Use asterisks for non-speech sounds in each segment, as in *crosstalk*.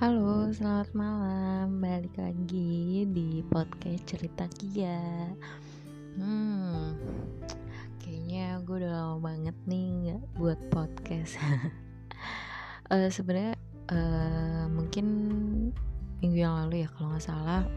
Halo, selamat malam. Balik lagi di podcast cerita Kia. Hmm, kayaknya gue udah lama banget nih nggak buat podcast. uh, *laughs* Sebenarnya uh, mungkin minggu yang lalu ya kalau nggak salah,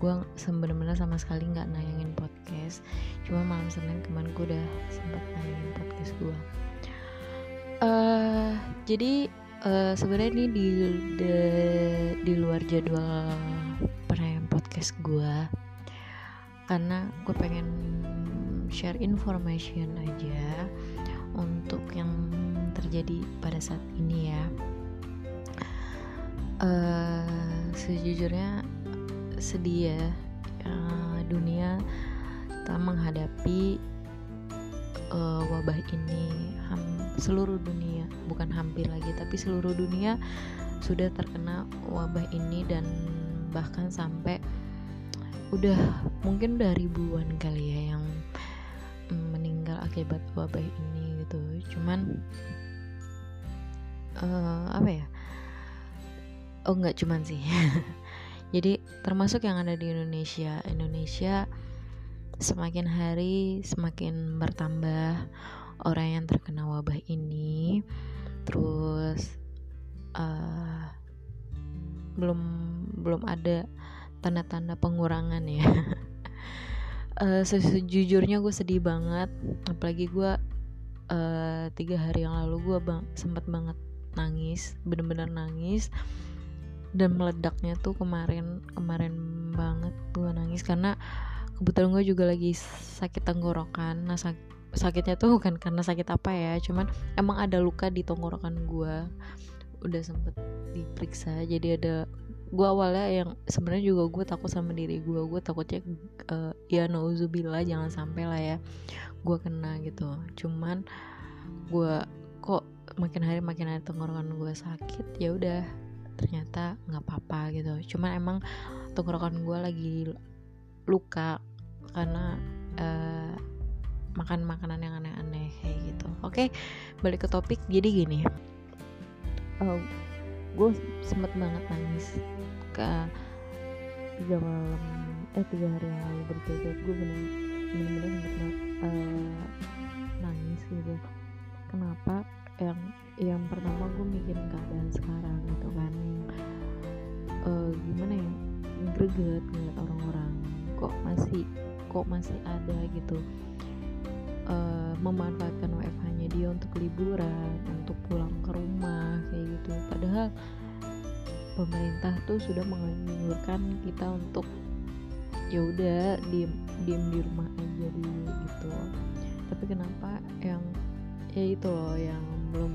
gue bener-bener sama sekali nggak nayangin podcast. Cuma malam senin kemarin gue udah sempat nayangin podcast gue. Uh, jadi uh, sebenarnya ini di, di di luar jadwal penayang podcast gue karena gue pengen share information aja untuk yang terjadi pada saat ini ya. Uh, sejujurnya sedih ya uh, dunia tak menghadapi uh, wabah ini seluruh dunia bukan hampir lagi tapi seluruh dunia sudah terkena wabah ini dan bahkan sampai udah mungkin udah ribuan kali ya yang meninggal akibat wabah ini gitu. Cuman uh, apa ya? Oh nggak cuman sih. *laughs* Jadi termasuk yang ada di Indonesia. Indonesia semakin hari semakin bertambah orang yang terkena wabah ini. Terus uh, belum belum ada tanda-tanda pengurangan ya. Uh, *laughs* sejujurnya gue sedih banget. Apalagi gue uh, tiga hari yang lalu gue bang sempat banget nangis bener-bener nangis. Dan meledaknya tuh kemarin kemarin banget gue nangis. Karena kebetulan gue juga lagi sakit tenggorokan. Nah sak sakitnya tuh bukan karena sakit apa ya cuman emang ada luka di tenggorokan gue udah sempet diperiksa jadi ada gue awalnya yang sebenarnya juga gue takut sama diri gue gue takutnya uh, ya nauzubillah jangan sampai lah ya gue kena gitu. Cuman gue kok makin hari makin hari tenggorokan gue sakit ya udah ternyata nggak apa-apa gitu. Cuman emang tenggorokan gue lagi luka karena uh, makan makanan yang aneh-aneh kayak gitu. Oke okay, balik ke topik. Jadi gini uh, gue sempet banget nangis ke tiga malam eh tiga hari yang lalu berturut gue sempet uh, nangis gitu. Kenapa yang yang pertama gue mikirin keadaan sekarang gitu kan? Uh, gimana ya? Greget ngeliat orang-orang kok masih kok masih ada gitu uh, memanfaatkan WFH-nya dia untuk liburan, untuk pulang ke rumah kayak gitu. Padahal pemerintah tuh sudah menganjurkan kita untuk ya udah diem diem di rumah aja dulu gitu. Tapi kenapa yang ya itu loh yang belum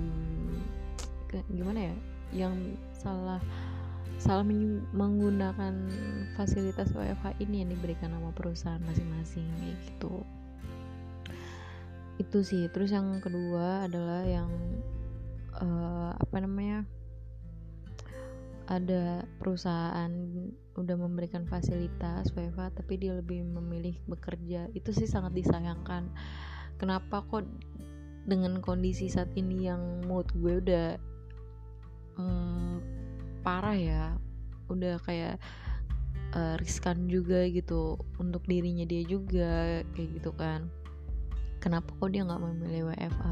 gimana ya? Yang salah salah menggunakan fasilitas WFH ini yang diberikan nama perusahaan masing-masing gitu. Itu sih. Terus yang kedua adalah yang uh, apa namanya ada perusahaan udah memberikan fasilitas WFH tapi dia lebih memilih bekerja. Itu sih sangat disayangkan. Kenapa kok dengan kondisi saat ini yang mood gue udah hmm, parah ya. Udah kayak uh, riskan juga gitu untuk dirinya dia juga kayak gitu kan. Kenapa kok dia nggak memilih WFH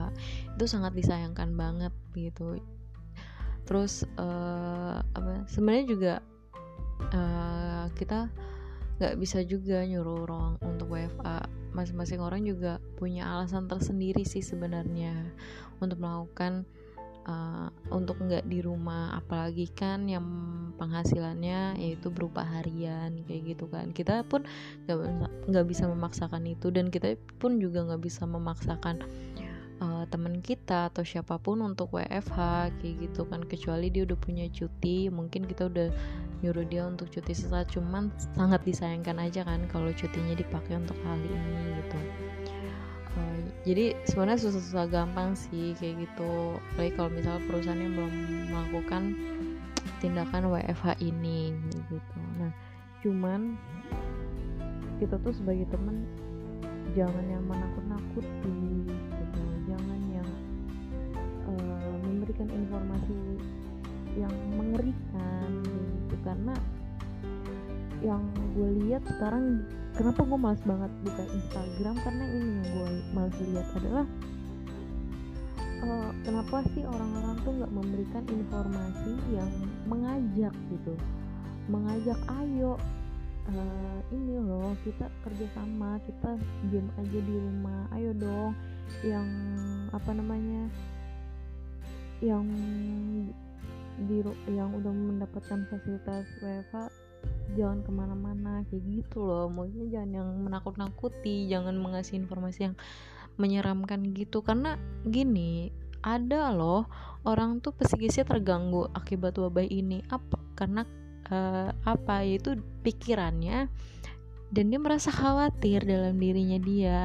itu sangat disayangkan banget gitu. Terus uh, apa sebenarnya juga uh, kita nggak bisa juga nyuruh orang untuk WFA masing-masing orang juga punya alasan tersendiri sih sebenarnya untuk melakukan uh, untuk nggak di rumah apalagi kan yang penghasilannya yaitu berupa harian kayak gitu kan. Kita pun nggak bisa memaksakan itu dan kita pun juga nggak bisa memaksakan uh, teman kita atau siapa pun untuk WFH kayak gitu kan. Kecuali dia udah punya cuti mungkin kita udah nyuruh dia untuk cuti sesaat cuman sangat disayangkan aja kan kalau cutinya dipakai untuk hal ini gitu jadi sebenarnya susah-susah gampang sih kayak gitu. Apalagi kalau misalnya perusahaan yang belum melakukan tindakan WFH ini gitu. Nah cuman kita tuh sebagai temen jangan yang menakut-nakuti gitu. Jangan yang uh, memberikan informasi yang mengerikan sekarang kenapa gue males banget buka Instagram? Karena ini yang gue males lihat adalah uh, kenapa sih orang-orang tuh nggak memberikan informasi yang mengajak gitu? Mengajak ayo uh, ini loh kita kerjasama kita diam aja di rumah ayo dong. Yang apa namanya yang di yang udah mendapatkan fasilitas WFA jangan ke mana-mana kayak gitu loh. Maksudnya jangan yang menakut-nakuti jangan mengasih informasi yang menyeramkan gitu. Karena gini ada loh orang tuh psikisnya terganggu akibat wabah ini. Apa? Karena uh, apa? Yaitu pikirannya dan dia merasa khawatir dalam dirinya dia.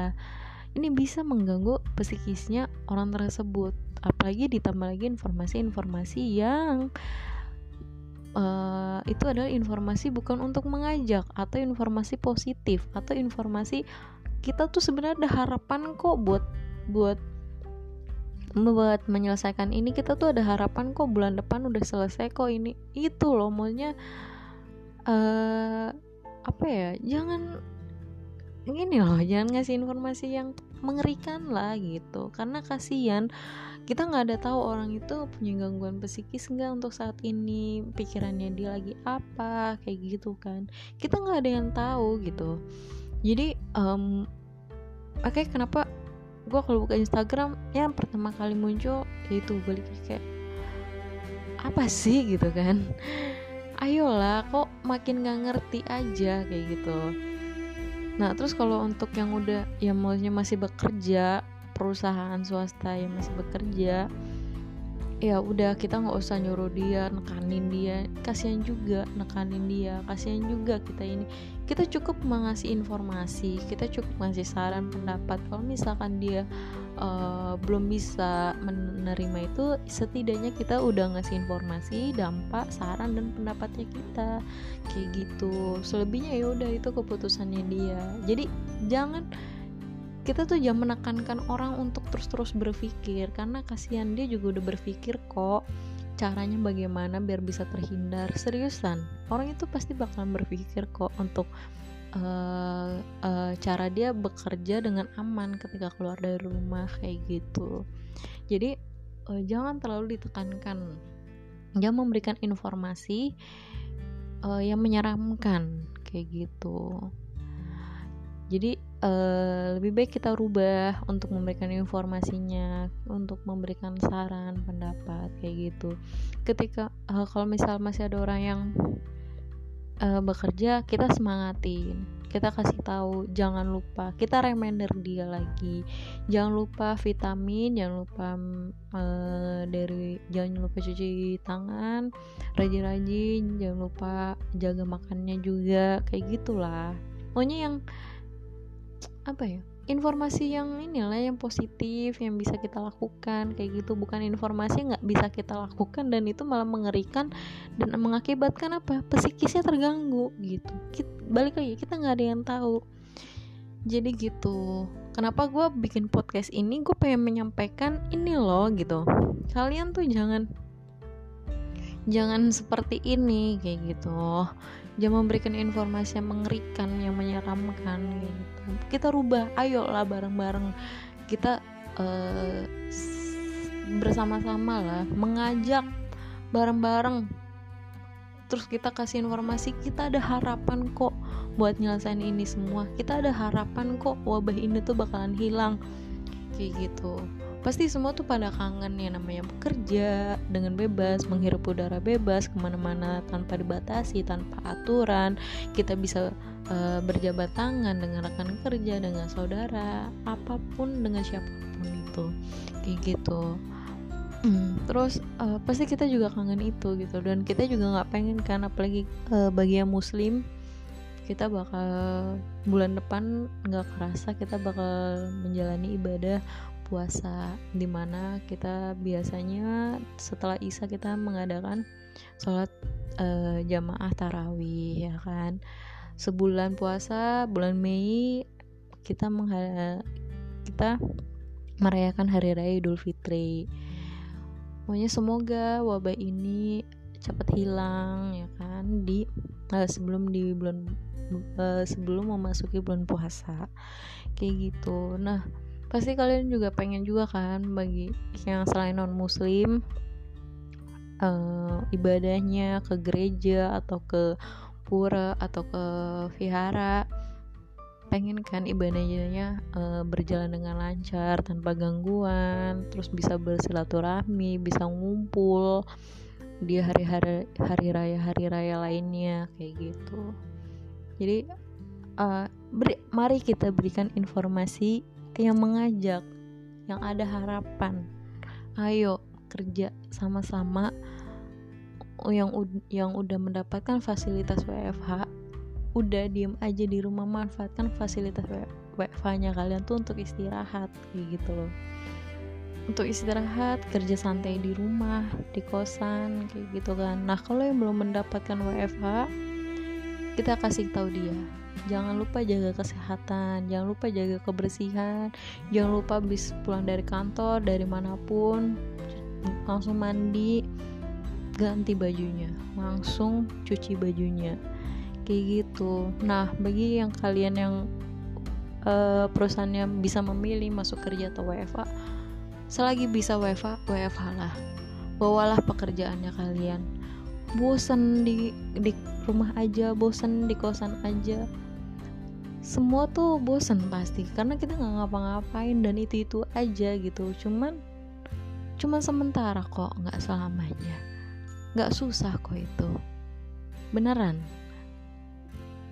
Ini bisa mengganggu psikisnya orang tersebut. Apalagi ditambah lagi informasi-informasi yang uh, itu adalah informasi bukan untuk mengajak atau informasi positif atau informasi kita tuh sebenarnya ada harapan kok buat buat buat menyelesaikan ini. Kita tuh ada harapan kok bulan depan udah selesai kok ini. Itu loh maunya uh, apa ya jangan ini loh jangan ngasih informasi yang mengerikan lah gitu. Karena kasihan kita nggak ada tahu orang itu punya gangguan psikis nggak untuk saat ini pikirannya dia lagi apa kayak gitu kan. Kita nggak ada yang tahu gitu. Jadi um, oke okay, kenapa gue kalau buka Instagram yang pertama kali muncul yaitu balik kayak apa sih? gitu kan. *laughs* Ayolah kok makin nggak ngerti aja kayak gitu. Nah terus kalau untuk yang udah yang maksudnya masih bekerja perusahaan swasta yang masih bekerja ya udah kita nggak usah nyuruh dia nekanin dia. Kasihan juga nekanin dia kasihan juga kita ini. Kita cukup mengasih informasi kita cukup ngasih saran pendapat. Kalau misalkan dia uh, belum bisa menerima itu setidaknya kita udah ngasih informasi dampak saran dan pendapatnya kita. Kayak gitu. Selebihnya ya udah itu keputusannya dia. Jadi jangan kita tuh jangan menekankan orang untuk terus-terus berpikir karena kasihan dia juga udah berpikir kok caranya bagaimana biar bisa terhindar. Seriusan orang itu pasti bakalan berpikir kok untuk uh, uh, cara dia bekerja dengan aman ketika keluar dari rumah kayak gitu. Jadi uh, jangan terlalu ditekankan. Jangan memberikan informasi uh, yang menyeramkan kayak gitu. Jadi uh, lebih baik kita rubah untuk memberikan informasinya untuk memberikan saran pendapat kayak gitu. Ketika uh, kalau misal masih ada orang yang uh, bekerja kita semangatin. Kita kasih tahu jangan lupa kita reminder dia lagi. Jangan lupa vitamin jangan lupa uh, dari jangan lupa cuci tangan rajin-rajin jangan lupa jaga makannya juga kayak gitulah. Pokoknya yang apa ya informasi yang inilah yang positif yang bisa kita lakukan kayak gitu. Bukan informasi yang nggak bisa kita lakukan dan itu malah mengerikan dan mengakibatkan apa? Psikisnya terganggu gitu. Kita, balik lagi kita nggak ada yang tahu. Jadi gitu. Kenapa gue bikin podcast ini? Gue pengen menyampaikan ini loh gitu. Kalian tuh jangan jangan seperti ini kayak gitu jangan memberikan informasi yang mengerikan yang menyeramkan gitu. Kita rubah ayo lah bareng-bareng. Kita uh, bersama-sama lah mengajak bareng-bareng. Terus kita kasih informasi kita ada harapan kok buat nyelesain ini semua. Kita ada harapan kok wabah ini tuh bakalan hilang. Kayak gitu pasti semua tuh pada kangen yang namanya bekerja dengan bebas menghirup udara bebas ke mana-mana tanpa dibatasi tanpa aturan. Kita bisa uh, berjabat tangan dengan rekan kerja dengan saudara apa pun dengan siapa pun itu. Kayak gitu. Hmm, terus uh, pasti kita juga kangen itu gitu. Dan kita juga nggak pengen kan apalagi uh, bagi yang muslim kita bakal bulan depan nggak kerasa kita bakal menjalani ibadah puasa di mana kita biasanya setelah isya kita mengadakan sholat uh, jamaah tarawih ya kan. Sebulan puasa bulan Mei kita kita merayakan hari raya Idul Fitri. Pokoknya semoga wabah ini cepat hilang ya kan di uh, sebelum di bulan uh, sebelum memasuki bulan puasa. Kayak gitu. Nah pasti kalian juga pengen juga kan bagi yang selain non muslim uh, ibadahnya ke gereja atau ke pura atau ke vihara. Pengen kan ibadahnya uh, berjalan dengan lancar tanpa gangguan terus bisa bersilaturahmi bisa ngumpul di hari-hari hari raya hari raya lainnya kayak gitu. Jadi uh, beri, mari kita berikan informasi yang mengajak yang ada harapan. Ayo kerja sama-sama. Yang yang udah mendapatkan fasilitas WFH udah diem aja di rumah manfaatkan fasilitas WFH-nya kalian tuh untuk istirahat gitu loh. Untuk istirahat kerja santai di rumah di kosan kayak gitu kan. Nah kalau yang belum mendapatkan WFH kita kasih tahu dia jangan lupa jaga kesehatan jangan lupa jaga kebersihan jangan lupa bis pulang dari kantor dari mana pun langsung mandi ganti bajunya langsung cuci bajunya. Kayak gitu. Nah bagi yang kalian yang uh, perusahaannya bisa memilih masuk kerja atau WFA selagi bisa WFA WFH lah. Bawalah pekerjaannya kalian. Bosan di di rumah aja bosan di kosan aja semua tuh bosan pasti karena kita nggak ngapa-ngapain dan itu itu aja gitu. Cuman cuman sementara kok nggak selamanya. Nggak susah kok itu. Beneran.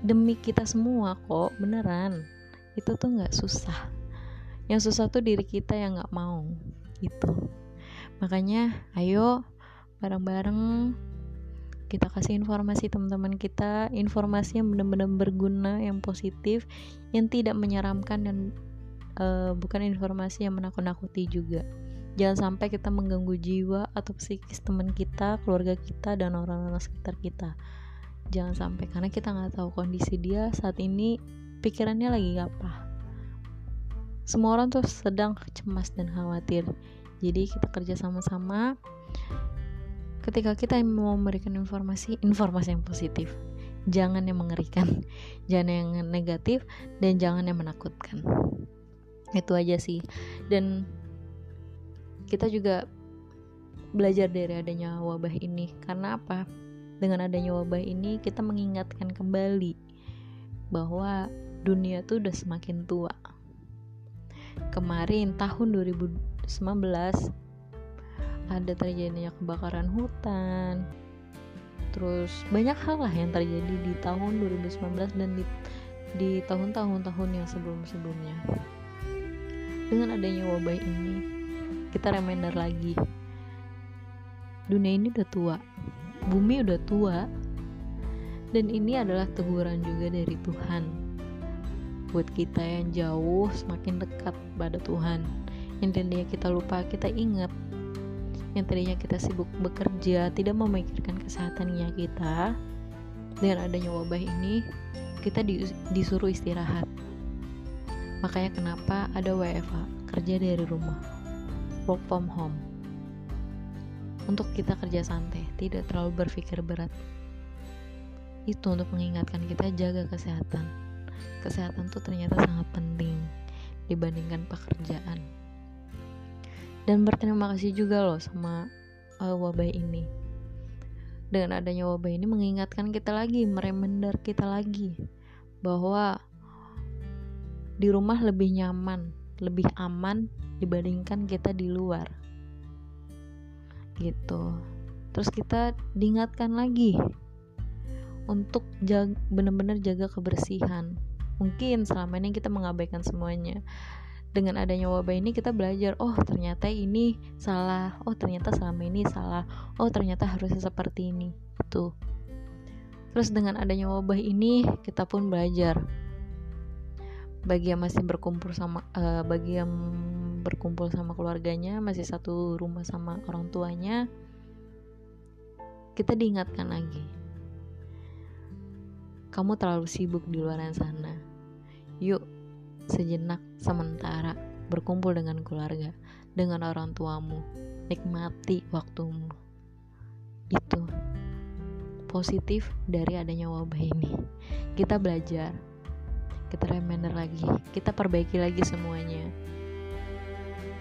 Demi kita semua kok beneran. Itu tuh nggak susah. Yang susah tuh diri kita yang nggak mau gitu. Makanya ayo bareng-bareng kita kasih informasi teman-teman kita informasi yang benar-benar berguna yang positif yang tidak menyeramkan dan uh, bukan informasi yang menakut-nakuti juga. Jangan sampai kita mengganggu jiwa atau psikis teman kita keluarga kita dan orang-orang sekitar kita. Jangan sampai karena kita nggak tahu kondisi dia saat ini pikirannya lagi apa semua orang tuh sedang cemas dan khawatir. Jadi kita kerja sama-sama ketika kita mau memberikan informasi informasi yang positif. Jangan yang mengerikan *laughs* jangan yang negatif dan jangan yang menakutkan. Itu aja sih. Dan kita juga belajar dari adanya wabah ini. Karena apa? Dengan adanya wabah ini kita mengingatkan kembali bahwa dunia tuh udah semakin tua. Kemarin tahun 2019 ada terjadinya kebakaran hutan. Terus banyak hal lah yang terjadi di tahun 2019 dan di di tahun-tahun-tahun yang sebelum-sebelumnya. Dengan adanya wabah ini, kita reminder lagi. Dunia ini udah tua bumi udah tua dan ini adalah teguran juga dari Tuhan buat kita yang jauh semakin dekat pada Tuhan yang tadinya kita lupa kita ingat yang tadinya kita sibuk bekerja tidak memikirkan kesehatannya kita dengan adanya wabah ini kita disuruh istirahat makanya kenapa ada WFA kerja dari rumah work from home untuk kita kerja santai, tidak terlalu berpikir berat. Itu untuk mengingatkan kita jaga kesehatan. Kesehatan tuh ternyata sangat penting dibandingkan pekerjaan. Dan berterima kasih juga loh sama uh, wabah ini. Dengan adanya wabah ini mengingatkan kita lagi, meremender kita lagi bahwa di rumah lebih nyaman, lebih aman dibandingkan kita di luar. Gitu. Terus kita diingatkan lagi untuk benar-benar jaga kebersihan. Mungkin selama ini kita mengabaikan semuanya dengan adanya wabah ini kita belajar oh ternyata ini salah. Oh ternyata selama ini salah. Oh ternyata harusnya seperti ini. Itu terus dengan adanya wabah ini kita pun belajar bagi yang masih berkumpul sama uh, bagi yang berkumpul sama keluarganya masih satu rumah sama orang tuanya kita diingatkan lagi. Kamu terlalu sibuk di luar sana. Yuk sejenak sementara berkumpul dengan keluarga dengan orang tuamu. Nikmati waktumu. Itu positif dari adanya wabah ini. Kita belajar kita reminder lagi kita perbaiki lagi semuanya.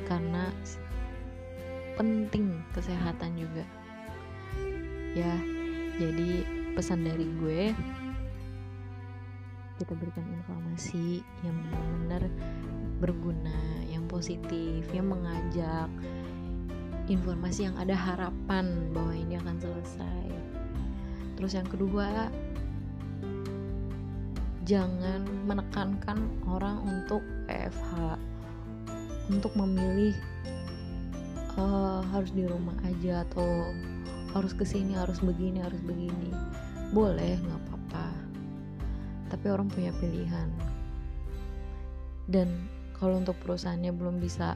Karena penting kesehatan juga. Ya jadi pesan dari gue kita berikan informasi yang benar-benar berguna yang positif yang mengajak informasi yang ada harapan bahwa ini akan selesai. Terus yang kedua jangan menekankan orang untuk EFH untuk memilih uh, harus di rumah aja atau harus ke sini harus begini harus begini. Boleh nggak tapi orang punya pilihan. Dan kalau untuk perusahaannya belum bisa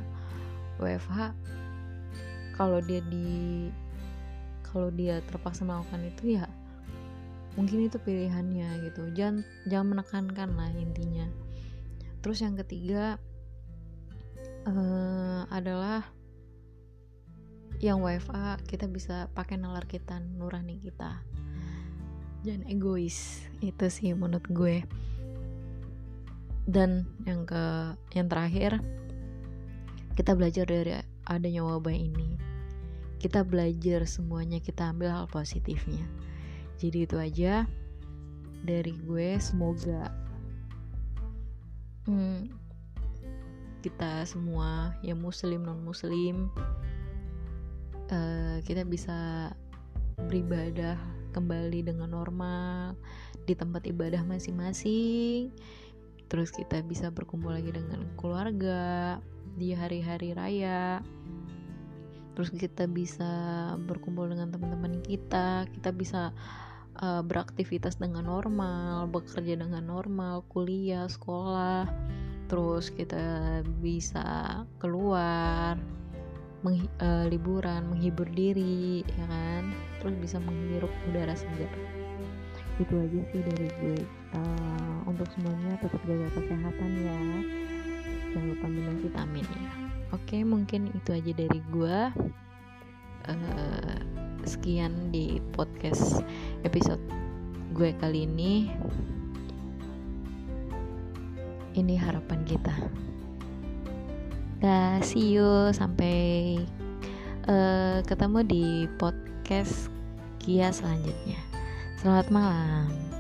WFH kalau dia di kalau dia terpaksa melakukan itu ya mungkin itu pilihannya gitu. Jangan jangan menekankan lah intinya. Terus yang ketiga uh, adalah yang WFA kita bisa pakai nalar kita nurani kita jangan egois. Itu sih menurut gue. Dan yang ke yang terakhir kita belajar dari adanya wabah ini. Kita belajar semuanya kita ambil hal positifnya. Jadi itu aja dari gue. Semoga hmm, kita semua yang muslim non muslim uh, kita bisa beribadah kembali dengan normal di tempat ibadah masing-masing. Terus kita bisa berkumpul lagi dengan keluarga di hari-hari raya. Terus kita bisa berkumpul dengan teman-teman kita kita bisa uh, beraktivitas dengan normal, bekerja dengan normal, kuliah, sekolah, terus kita bisa keluar, menghi uh, liburan, menghibur diri, ya kan, terus bisa menghirup udara segar. Itu aja sih dari gue. Uh, untuk semuanya tetap jaga kesehatan ya. Jangan lupa minum vitamin ya. Oke, mungkin itu aja dari gue. Uh, sekian di podcast episode gue kali ini ini harapan kita dah see you sampai uh, ketemu di podcast Kia selanjutnya. Selamat malam